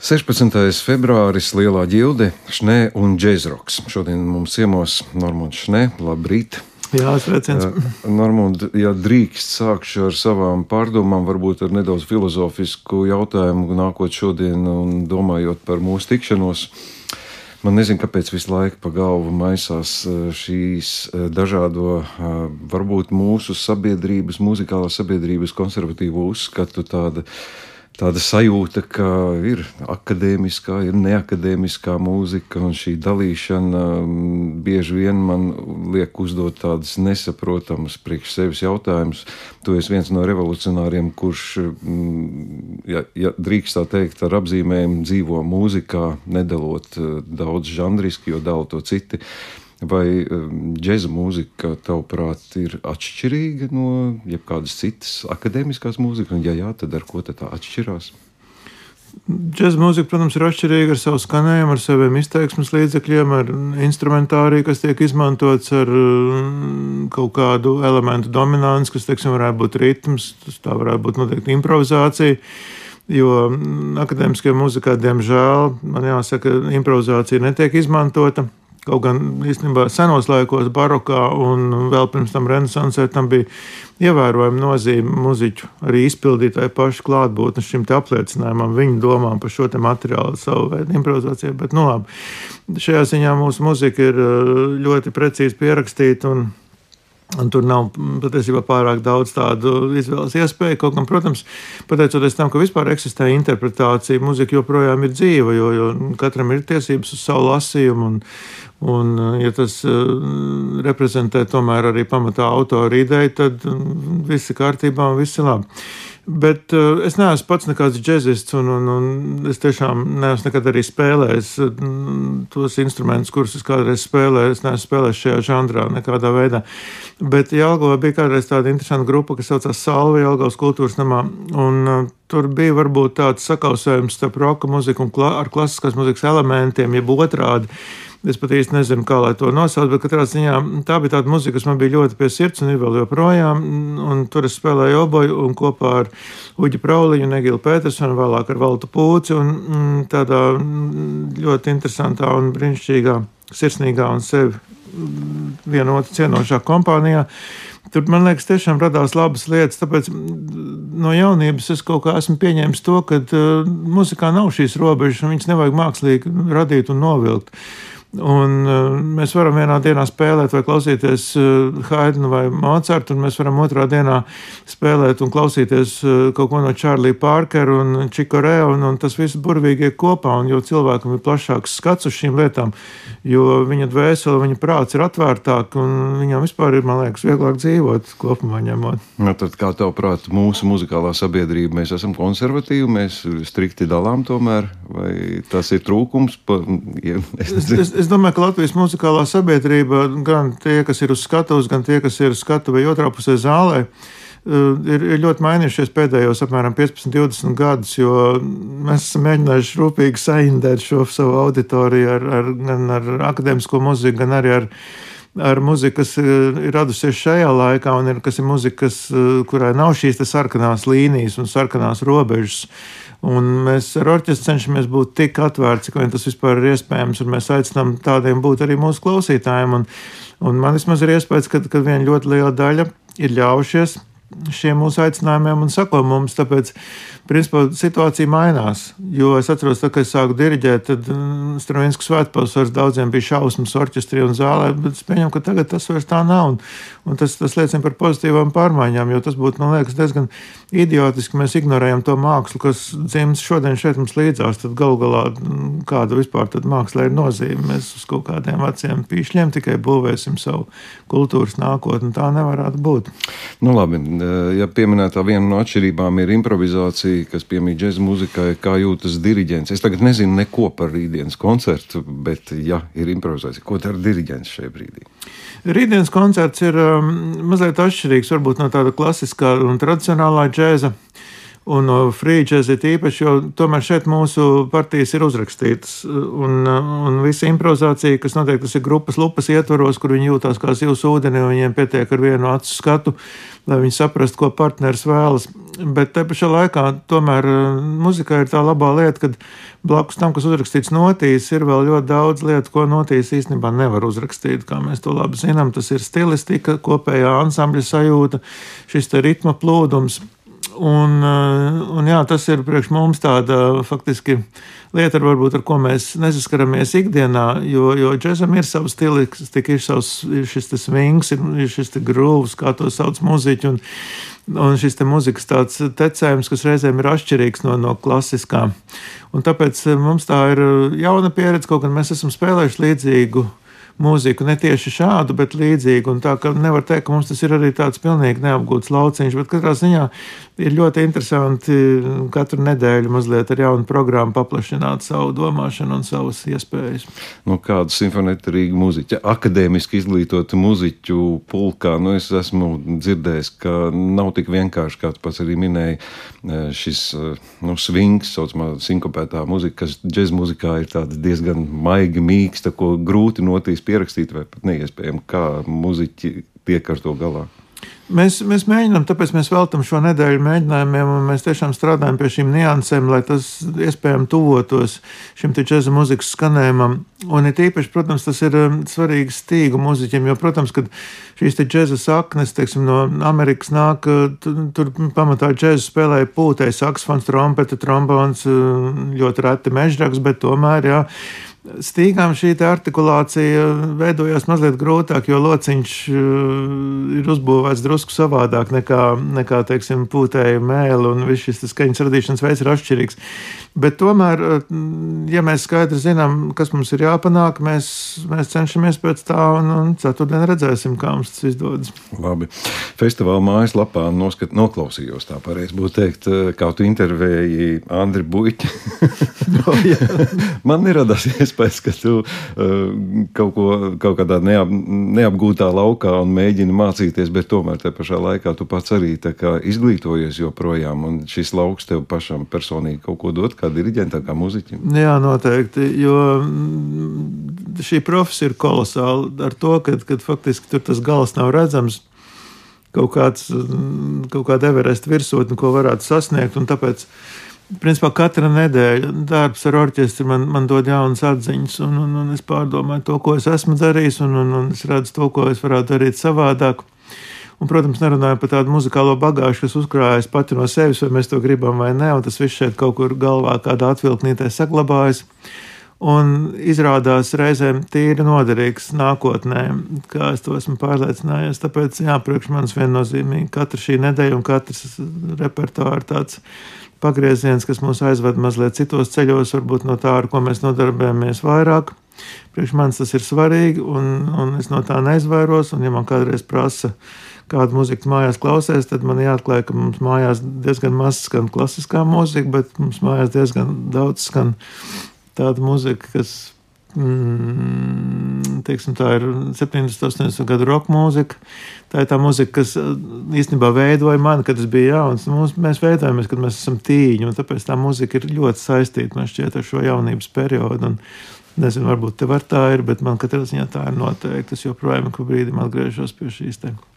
16. februāris Lielā ģilde, Šnē un Džezroks. Šodien mums ciemos Normons Šnē, labrīt! Jā, sveiciens. Normund, ja drīkst, sākšu ar savām pārdomām, varbūt ar nedaudz filozofisku jautājumu, nākot šodien un domājot par mūsu tikšanos. Man nezinu, kāpēc visu laiku pa galvu maisās šīs dažādo, varbūt mūsu sabiedrības, muzikālās sabiedrības konservatīvo uzskatu tāda tāda sajūta, ka ir akadēmiskā, ir neakadēmiskā mūzika, un šī dalīšana mm, bieži vien man liek uzdot tādas nesaprotamas priekš sevis jautājumus. Tu esi viens no revolucionāriem, kurš, mm, ja, ja drīkst tā teikt, ar apzīmējumu dzīvo mūzikā, nedalot eh, daudz žanriski, jo dala to citi. Vai um, džēza mūzika, tavuprāt, ir atšķirīga no jebkādas citas akadēmiskās mūzikas? Un, ja jā, tad ar ko tā atšķirās? Džēza mūzika, protams, ir atšķirīga ar savu skanējumu, ar saviem izteiksmes līdzekļiem, ar instrumentāriju, kas tiek izmantots ar um, kaut kādu elementu dominanci, kas, teiksim, varētu būt ritms, tā varētu būt noteikti improvizācija. Jo mm, akadēmiskajā mūzikā, diemžēl, man jāsaka, improvizācija netiek izmantota. Kaut gan īstenībā senos laikos, barokā un vēl pirms tam renesansē, tam bija ievērojama nozīme muzeķu arī izpildītāju pašu klātbūtni šim apliecinājumam, viņu domām par šo materiālu, savu veidu improvizāciju. Bet, nu, labi, šajā ziņā mūsu muzika ir ļoti precīzi pierakstīta. Un, tur nav patiesībā pārāk daudz tādu izvēles iespēju. Kaut gan, protams, pateicoties tam, ka vispār eksistē interpretācija, muzika joprojām ir dzīva, jo, jo katram ir tiesības uz savu lasījumu. Un, Un, eh, ja tas eh, reprezentē tomēr arī pamatā autora ideju, tad mm, viss ir kārtībā un viss ir labi. Bet uh, es neesmu pats nekāds džeksists, un, un, un es tiešām neesmu nekad arī spēlējis mm, tos instrumentus, kurus es kādreiz spēlēju. Es neesmu spēlējis šajā žanrā nekādā veidā. Bet Jālgavā bija kādreiz tāda interesanta grupa, kas saucās Salvi Jālgavas kultūras namā. Un, uh, tur bija varbūt tāds sakausējums starp roka muziku un kla ar klasiskās muzikas elementiem, jeb otrādi. Es pat īsti nezinu, kā lai to nosauc, bet katrā ziņā tā bija tāda muzika, kas man bija ļoti pie sirds un ir vēl joprojām. Un tur es spēlēju oboju un kopā ar Uģi Prauliņu, Negilu Petersonu, vēlāk ar Valtu Pūci un mm, tādā ļoti interesantā un brīnišķīgā, sirsnīgā un sevi mm, vienotru cienošā kompānijā. Tur, man liekas, tiešām radās labas lietas. Tāpēc no jaunības es kaut kā esmu pieņēmis to, ka uh, muzikā nav šīs robežas, un viņas nevajag mākslīgi radīt un novilkt. Un uh, mēs varam vienā dienā spēlēt vai klausīties uh, Haidnu vai Mocartu, un mēs varam otrā dienā spēlēt un klausīties uh, kaut ko no Čārlī Pārkera un Čikorē, un, un tas viss burvīgi iet kopā, un jo cilvēkam ir plašāks skats uz šīm lietām, jo viņa dvēsele, viņa prāts ir atvērtāk, un viņam vispār ir, man liekas, vieglāk dzīvot kopumā ņemot. Nu, tad kā tev prāt, mūsu muzikālā sabiedrība, mēs esam konservatīvi, mēs strikti dalām tomēr, vai tas ir trūkums? Pa, ja, es, es, es domāju, ka Latvijas muzikālā sabiedrība, gan tie, kas ir uz skatuves, gan tie, kas ir skatu vai otrā pusē zālē, eh, ir, ir ļoti mainījušies pēdējos apmēram 15, 20 gadus, jo mēs esam mēģinājuši rūpīgi saindēt šo savu auditoriju ar, ar, gan ar akadēmisko mūziku, gan arī ar, ar muziku, kas eh, ir radusies šajā laikā, un ir, kas ir muzika, kas, eh, kurai nav šīs sarkanās līnijas un sarkanās robežas. Un mēs ar orķestru cenšamies būt tik atvērti, cik vien tas vispār ir iespējams. Mēs aicinām tādiem būt arī mūsu klausītājiem. Un, un man vismaz ir iespējas, ka, ka viena ļoti liela daļa ir ļaujušies šiem mūsu aicinājumiem un sako mums. Tāpēc principā situācija mainās. Jo es atceros, tā, kad es sāku diriģēt, tad mm, Stravinskas svētpilsētas daudziem bija šausmas orķestrī un zālē, bet es pieņemu, ka tagad tas vairs tā nav. Un, un tas, tas liecina par pozitīvām pārmaiņām, jo tas būtu, man liekas, diezgan idiotiski. Mēs ignorējam to mākslu, kas dzimts šodien šeit mums līdzās. Tad galu galā mm, kāda vispār mākslā ir nozīme. Mēs uz kaut kādiem veciem pīšļiem tikai būvēsim savu kultūras nākotni. Tā nevarētu būt. Nu, labi, ja pieminētā viena no atšķirībām ir improvizācija kas piemīt džēza muzikai, kā jūtas diriģents. Es tagad nezinu neko par rītdienas koncertu, bet, ja ir improvizācija, ko dara diriģents šajā brīdī? Rītdienas koncerts ir um, mazliet atšķirīgs varbūt no tāda klasiskā un tradicionālā džēza. Un free jazz ir īpaši, jo tomēr šeit mūsu partijas ir uzrakstītas. Un, un visa improvizācija, kas notiek, tas ir grupas lupas ietvaros, kur viņi jūtās kā zivs ūdenī, un viņiem pietiek ar vienu acu skatu, lai viņi saprastu, ko partneris vēlas. Bet te pašā laikā tomēr muzikā ir tā labā lieta, ka blakus tam, kas uzrakstīts notīs, ir vēl ļoti daudz lietu, ko notīs īstenībā nevar uzrakstīt. Kā mēs to labi zinām, tas ir stilistika, kopējā ansambļa sajūta, šis ritma plūdums. Un, un jā, tas ir priekš mums tāda faktiski lieta, ar, varbūt, ar ko mēs nesaskaramies ikdienā, jo, jo džekam ir savs stils, ir, savs, šis swings, ir, šis grūvs, kā to sauc muziķi. Un, Un šis te mūzikas tāds tecējums, kas reizēm ir atšķirīgs no, no klasiskā. Un tāpēc mums tā ir jauna pieredze, kaut gan mēs esam spēlējuši līdzīgu mūziku, ne tieši šādu, bet līdzīgu. Tā ka nevar teikt, ka mums tas ir arī tāds pilnīgi neapgūts lauciņš, bet katrā ziņā ir ļoti interesanti katru nedēļu mazliet ar jaunu programmu paplašināt savu domāšanu un savas iespējas. Nu, kādu simfonētarīgu muziķu, akadēmiski izglītotu muziķu pulkā, nu es esmu dzirdējis, ka nav tik vienkārši, kā tu pats arī minēji, e, šis e, nu, swings, saucamā sinkopētā muzika, kas džez muzikā ir tāda diezgan maiga, mīksta, ko grūti notīs pierakstīt vai pat neiespējami, kā muziķi tiek ar to galā. Mēs, mēs mēģinām, tāpēc mēs veltam šo nedēļu mēģinājumiem, un mēs tiešām strādājam pie šīm niansēm, lai tas iespējami tuvotos šim džēza mūzikas skanējumam. Un it īpaši, protams, tas ir um, svarīgi stīgu muziķiem, jo, protams, kad šīs džēza saknes, teiksim, no Amerikas nāk, uh, tur, pamatā džēza spēlēja pūtei, saksfons, trompete, trombons, uh, ļoti reti mežraks, bet tomēr, jā. Stīgām šī artikulācija veidojās mazliet grūtāk, jo lociņš uh, ir uzbūvēts drusku savādāk nekā, nekā teiksim, pūtēja mēlī, un viss šis skaņas radīšanas veids ir atšķirīgs. Bet tomēr, uh, ja mēs skaidri zinām, kas mums ir jāpanāk, mēs, mēs cenšamies pēc tā, un, un ceturtdien redzēsim, kā mums tas izdodas. Labi. Festivāla mājaslapā noskat, noklausījos tā pareizi būtu teikt, uh, kā tu intervēji Andri Buļķi. no, Man neradās iespējas, ka tu uh, kaut ko kaut kādā neap, neapgūtā laukā un mēģini mācīties, bet tomēr te pašā laikā tu pats arī izglītojies joprojām. Un šis lauks tev pašam personīgi kaut ko dot, kā diriģentam, kā muzeķim. Jā, noteikti. Jo mm, šī profesija ir kolosāla ar to, ka faktiski tur tas gals nav redzams kaut, kāds, mm, kaut kāda Everesta virsotne, ko varētu sasniegt. Tāpēc Principā katra nedēļa darbs ar orķestri man, man dod jaunas atziņas, un, un, un es pārdomāju to, ko es esmu darījis, un, un, un es redzu to, ko es varētu darīt savādāk. Un, protams, nerunājam par tādu muzikālo bagāžu, kas uzkrājas pati no sevis, vai mēs to gribam vai nē, un tas viss šeit kaut kur galvā, kādā atvilknītē saglabājas. Un izrādās reizēm tīri noderīgs nākotnē, kā es to esmu pārliecinājies. Tāpēc, jā, priekš manis viennozīmīgi katra šī nedēļa un katrs repertuārs tāds pagrieziens, kas mūs aizved mazliet citos ceļos, varbūt no tā, ar ko mēs nodarbojamies vairāk. Priekš manis tas ir svarīgi, un, un es no tā neizvairos. Un, ja man kādreiz prasa, kādu mūziku mājās klausies, tad man jāatklāj, ka mums mājās diezgan maz skan klasiskā mūzika, bet mums mājās diezgan daudz skan tāda mūzika, kas mm, teiksim, tā ir 70, 80 gadu roka mūzika. Tā ir tā mūzika, kas uh, īstenībā veidoja mani, kad es biju jauns. Mums, mēs veidojamies, kad mēs esam tīņi, un tāpēc tā mūzika ir ļoti saistīta šķiet, ar šo jaunības periodu. Un, Nezinu, varbūt tev ar tā ir, bet man katrā ziņā tā ir noteikti. Es joprojām ik pa brīdim atgriežos pie šīs tēmas.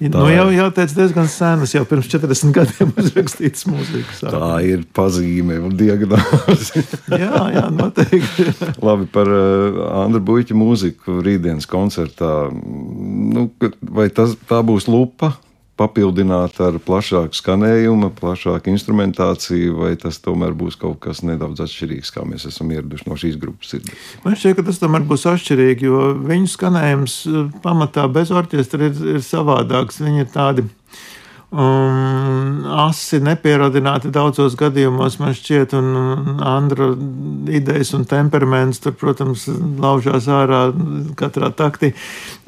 Tā nu, jau jāteic, diezgan senas, jau pirms 40 gadiem uzrakstītas mūzikas. Tā ir pazīme un diagnoze. jā, jā, noteikti. Labi par uh, Andru Buļķu mūziku rītdienas koncertā. Nu, vai tas, tā būs lupa? Papildināt ar plašāku skanējumu, plašāku instrumentāciju, vai tas tomēr būs kaut kas nedaudz atšķirīgs, kā mēs esam ieraduši no šīs grupas? Man šķiet, ka tas tomēr būs atšķirīgi, jo viņu skanējums eh, pamatā bez orķestra ir, ir savādāks. Viņi ir tādi um, asi nepieradināti daudzos gadījumos, man šķiet, un Andra idejas un temperaments tur, protams, laužās ārā katrā taktī.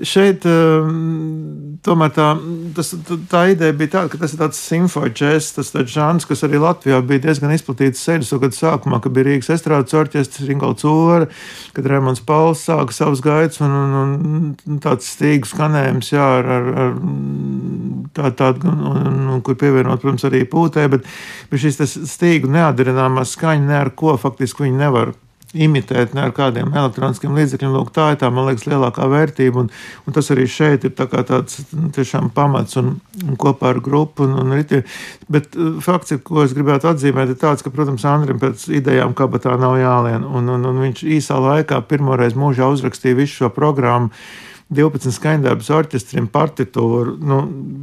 Šeit um, tomēr tā, tas, tā ideja bija tāda, ka tas ir tāds simfoģēs, tas tāds žāns, kas arī Latvijā bija diezgan izplatīts 60. gadu sākumā, kad bija Rīgas estrādes orķestris, Ringolds Ūra, kad Remons Pauls sāka savus gaitas un, un, un tāds stīgu skanējums, jā, ar, ar, ar tā, tāda, un, un, un kur pievienot, protams, arī pūtē, bet, bet šis stīgu neatdarināmā skaņa, ne ar ko faktiski viņi nevar imitēt ne ar kādiem elektroniskiem līdzekļiem. Lūk, tā ir tā, man liekas, lielākā vērtība. Un, un tas arī šeit ir tā tāds nu, tiešām pamats un, un kopā ar grupu. Un, un riti. Bet uh, fakts, ir, ko es gribētu atzīmēt, ir tāds, ka, protams, Andrim pēc idejām kabatā nav jālien. Un, un, un viņš īsā laikā pirmoreiz mūžā uzrakstīja visu šo programmu 12 skaņdarbus orķestriem, partitūru. Nu,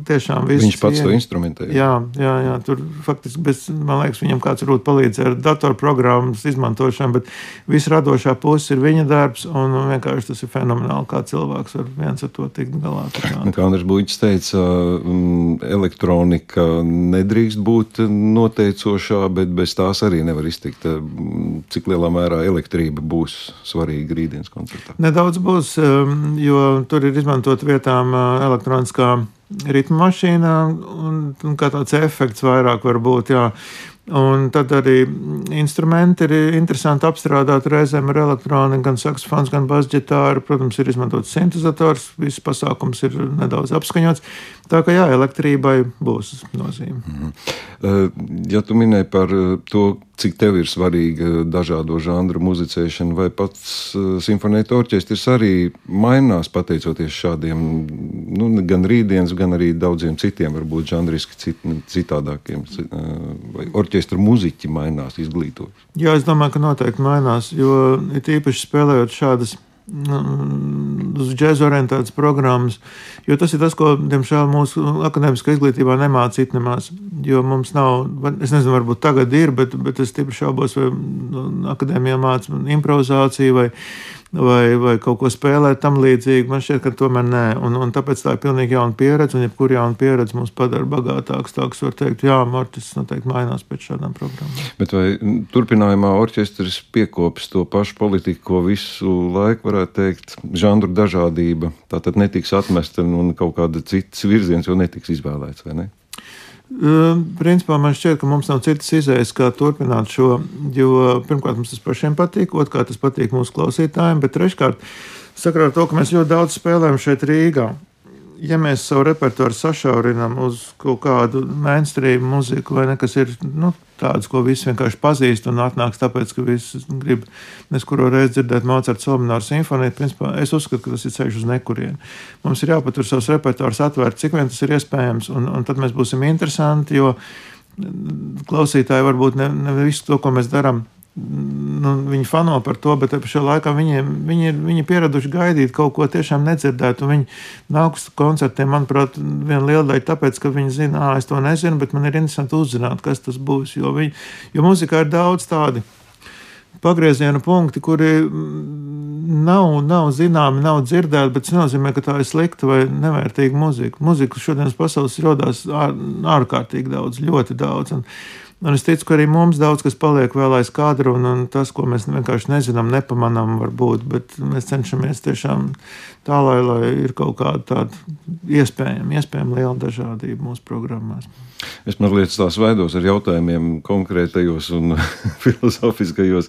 tiešām viss. Viņš pats vien. to instrumentēja. Jā, jā, jā, tur faktiski, bez, man liekas, viņam kāds varbūt palīdzēja ar datorprogrammas izmantošanu, bet viss radošā puse ir viņa darbs, un vienkārši tas ir fenomenāli, kā cilvēks var viens ar to tikt galā. Nu, kā Andris Buļķis teica, mm, elektronika nedrīkst būt noteicošā, bet bez tās arī nevar iztikt. Cik lielā mērā elektrība būs svarīga rītdienas koncertā? Nedaudz būs, um, jo tur ir izmantot vietām elektroniskā ritma mašīna, un, un kā tāds efekts vairāk var būt. Jā. Un tad arī instrumenti ir interesanti apstrādāt reizēm ar elektroniku, gan saksofons, gan basģitāru. Protams, ir izmantots sintetizators, viss pasākums ir nedaudz apskaņots. Tā kā jā, elektrībai būs nozīme. Mm -hmm. Ja tu minēji par to, cik tev ir svarīga dažādo žanru muzicēšana, vai pats simfonēta orķestris arī mainās pateicoties šādiem, nu, gan rītdienas, gan arī daudziem citiem, varbūt žanriski cit, citādākiem vai orķestra muziķi mainās, izglītojas? Jā, es domāju, ka noteikti mainās, jo it īpaši spēlējot šādas nu, uz džēzu orientētas programmas, jo tas ir tas, ko, diemžēl, mūsu akadēmiskā izglītībā nemācīt nemaz. Jo mums nav, es nezinu, varbūt tagad ir, bet, bet es stipri šaubos, vai nu, akadēmijā māca improvizāciju vai vai, vai kaut ko spēlēt tam līdzīgi. Man šķiet, ka tomēr nē. Un, un tāpēc tā ir pilnīgi jauna pieredze, un jebkurā jauna pieredze mums padara bagātāks. Tā var teikt, jā, Martis noteikti mainās pēc šādām programmām. Bet vai turpinājumā orķestris piekops to pašu politiku, ko visu laiku varētu teikt, žanru dažādība, tā tad netiks atmesta un kaut kāda cits virziens jau netiks izvēlēts, vai ne? Principā man šķiet, ka mums nav citas izējas, kā turpināt šo. Jo pirmkārt, mums tas pašiem patīk, otrkārt, tas patīk mūsu klausītājiem, bet treškārt, sakarā ar to, ka mēs ļoti daudz spēlējam šeit Rīgā ja mēs savu repertuāru sašaurinām uz kaut kādu mainstream mūziku, vai ne, kas ir nu, tāds, ko visi vienkārši pazīst un atnāks tāpēc, ka visi grib neskuro reizi dzirdēt Mocarta Solmināru simfoniju, principā es uzskatu, ka tas ir ceļš uz nekurienu. Mums ir jāpatur savus repertuārus atvērt, cik vien tas ir iespējams, un, un tad mēs būsim interesanti, jo klausītāji varbūt ne, ne visu to, ko mēs darām, nu, viņi fano par to, bet šajā laikā viņiem, viņi ir viņi pieraduši gaidīt kaut ko tiešām nedzirdētu. Viņi nāk uz koncertiem, manuprāt, viena liela daļa tāpēc, ka viņi zina, ah, es to nezinu, bet man ir interesanti uzzināt, kas tas būs. Jo, viņi, jo mūzikā ir daudz tādu pagrieziena punkti, kuri nav, nav zināmi, nav dzirdēti, bet tas nozīmē, ka tā ir slikta vai nevērtīga. Mūzika šodienas pasaules rodās ār, ārkārtīgi daudz, ļoti daudz. Un, Un es ticu, ka arī mums daudz kas paliek vēl aiz kadra, un, un tas, ko mēs vienkārši nezinām, nepamanām, varbūt, bet mēs cenšamies tiešām tā, lai, lai ir kaut kāda tāda iespējama, iespējama liela dažādība mūsu programmās. Es mazliet tās veidos ar jautājumiem konkrētajos un filozofiskajos.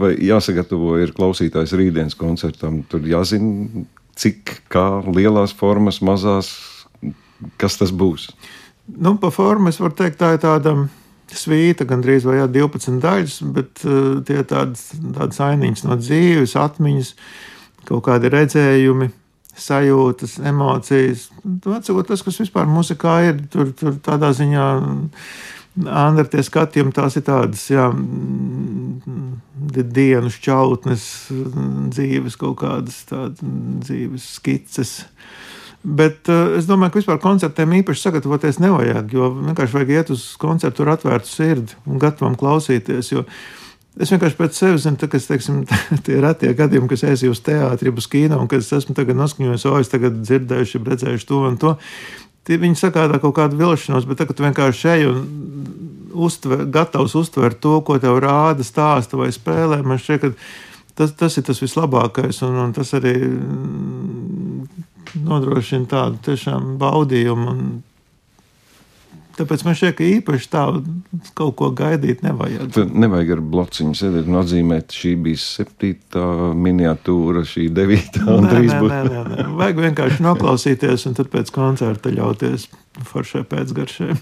Vai jāsagatavo ir klausītājs rītdienas koncertam? Tur jāzina, cik kā lielās formas, mazās, kas tas būs. Nu, pa formu es varu teikt, tā ir tāda svīta, gandrīz vai jā, 12 daļas, bet uh, tie tādas, tādas ainiņas no dzīves, atmiņas, kaut kādi redzējumi, sajūtas, emocijas. Atsakot, tas, kas vispār mūzikā ir, tur, tur tādā ziņā. Andra, tie skatījumi tās ir tādas, jā, dienu šķautnes, dzīves kaut kādas tādas dzīves skices. Bet uh, es domāju, ka vispār koncertiem īpaši sagatavoties nevajag, jo vienkārši vajag iet uz koncertu ar atvērtu sirdi un gatavam klausīties. Es vienkārši pēc sevis zinu, ka teiksim, tie ir tie gadījumi, kas aizjūtu uz teātri, uz kino, un kad es esmu noskaņojis, o, es tagad dzirdējuši, redzējuši to un to. Tie viņi sagādā kaut kādu vilšanos, bet tagad vienkārši ej un uztver, gatavs uztvert to, ko tev rāda, stāsta vai spēlē. Man šķiet, ka tas, tas ir tas vislabākais, un, un tas arī nodrošina tādu tiešām baudījumu un Tāpēc man šķiet, ka īpaši tā kaut ko gaidīt nevajag. Tad nevajag ar blociņu sēdēt un atzīmēt, šī bija septītā miniatūra, šī devītā un trīs būs. nē, nē, nē. Vajag vienkārši noklausīties un tad pēc koncerta ļauties foršai pēcgaršai.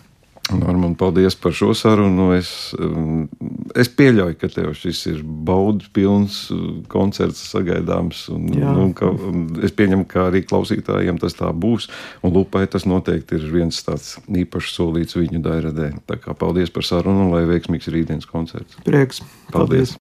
Norman, paldies par šo sarunu. Es, um, es pieļauju, ka tev šis ir baudas pilns koncerts sagaidāms. Un, Jā. un, ka, un es pieņemu, ka arī klausītājiem tas tā būs. Un Lupai tas noteikti ir viens tāds īpašs solīts viņu dairadē. Tā kā paldies par sarunu un lai veiksmīgs rītdienas koncerts. Prieks. Paldies!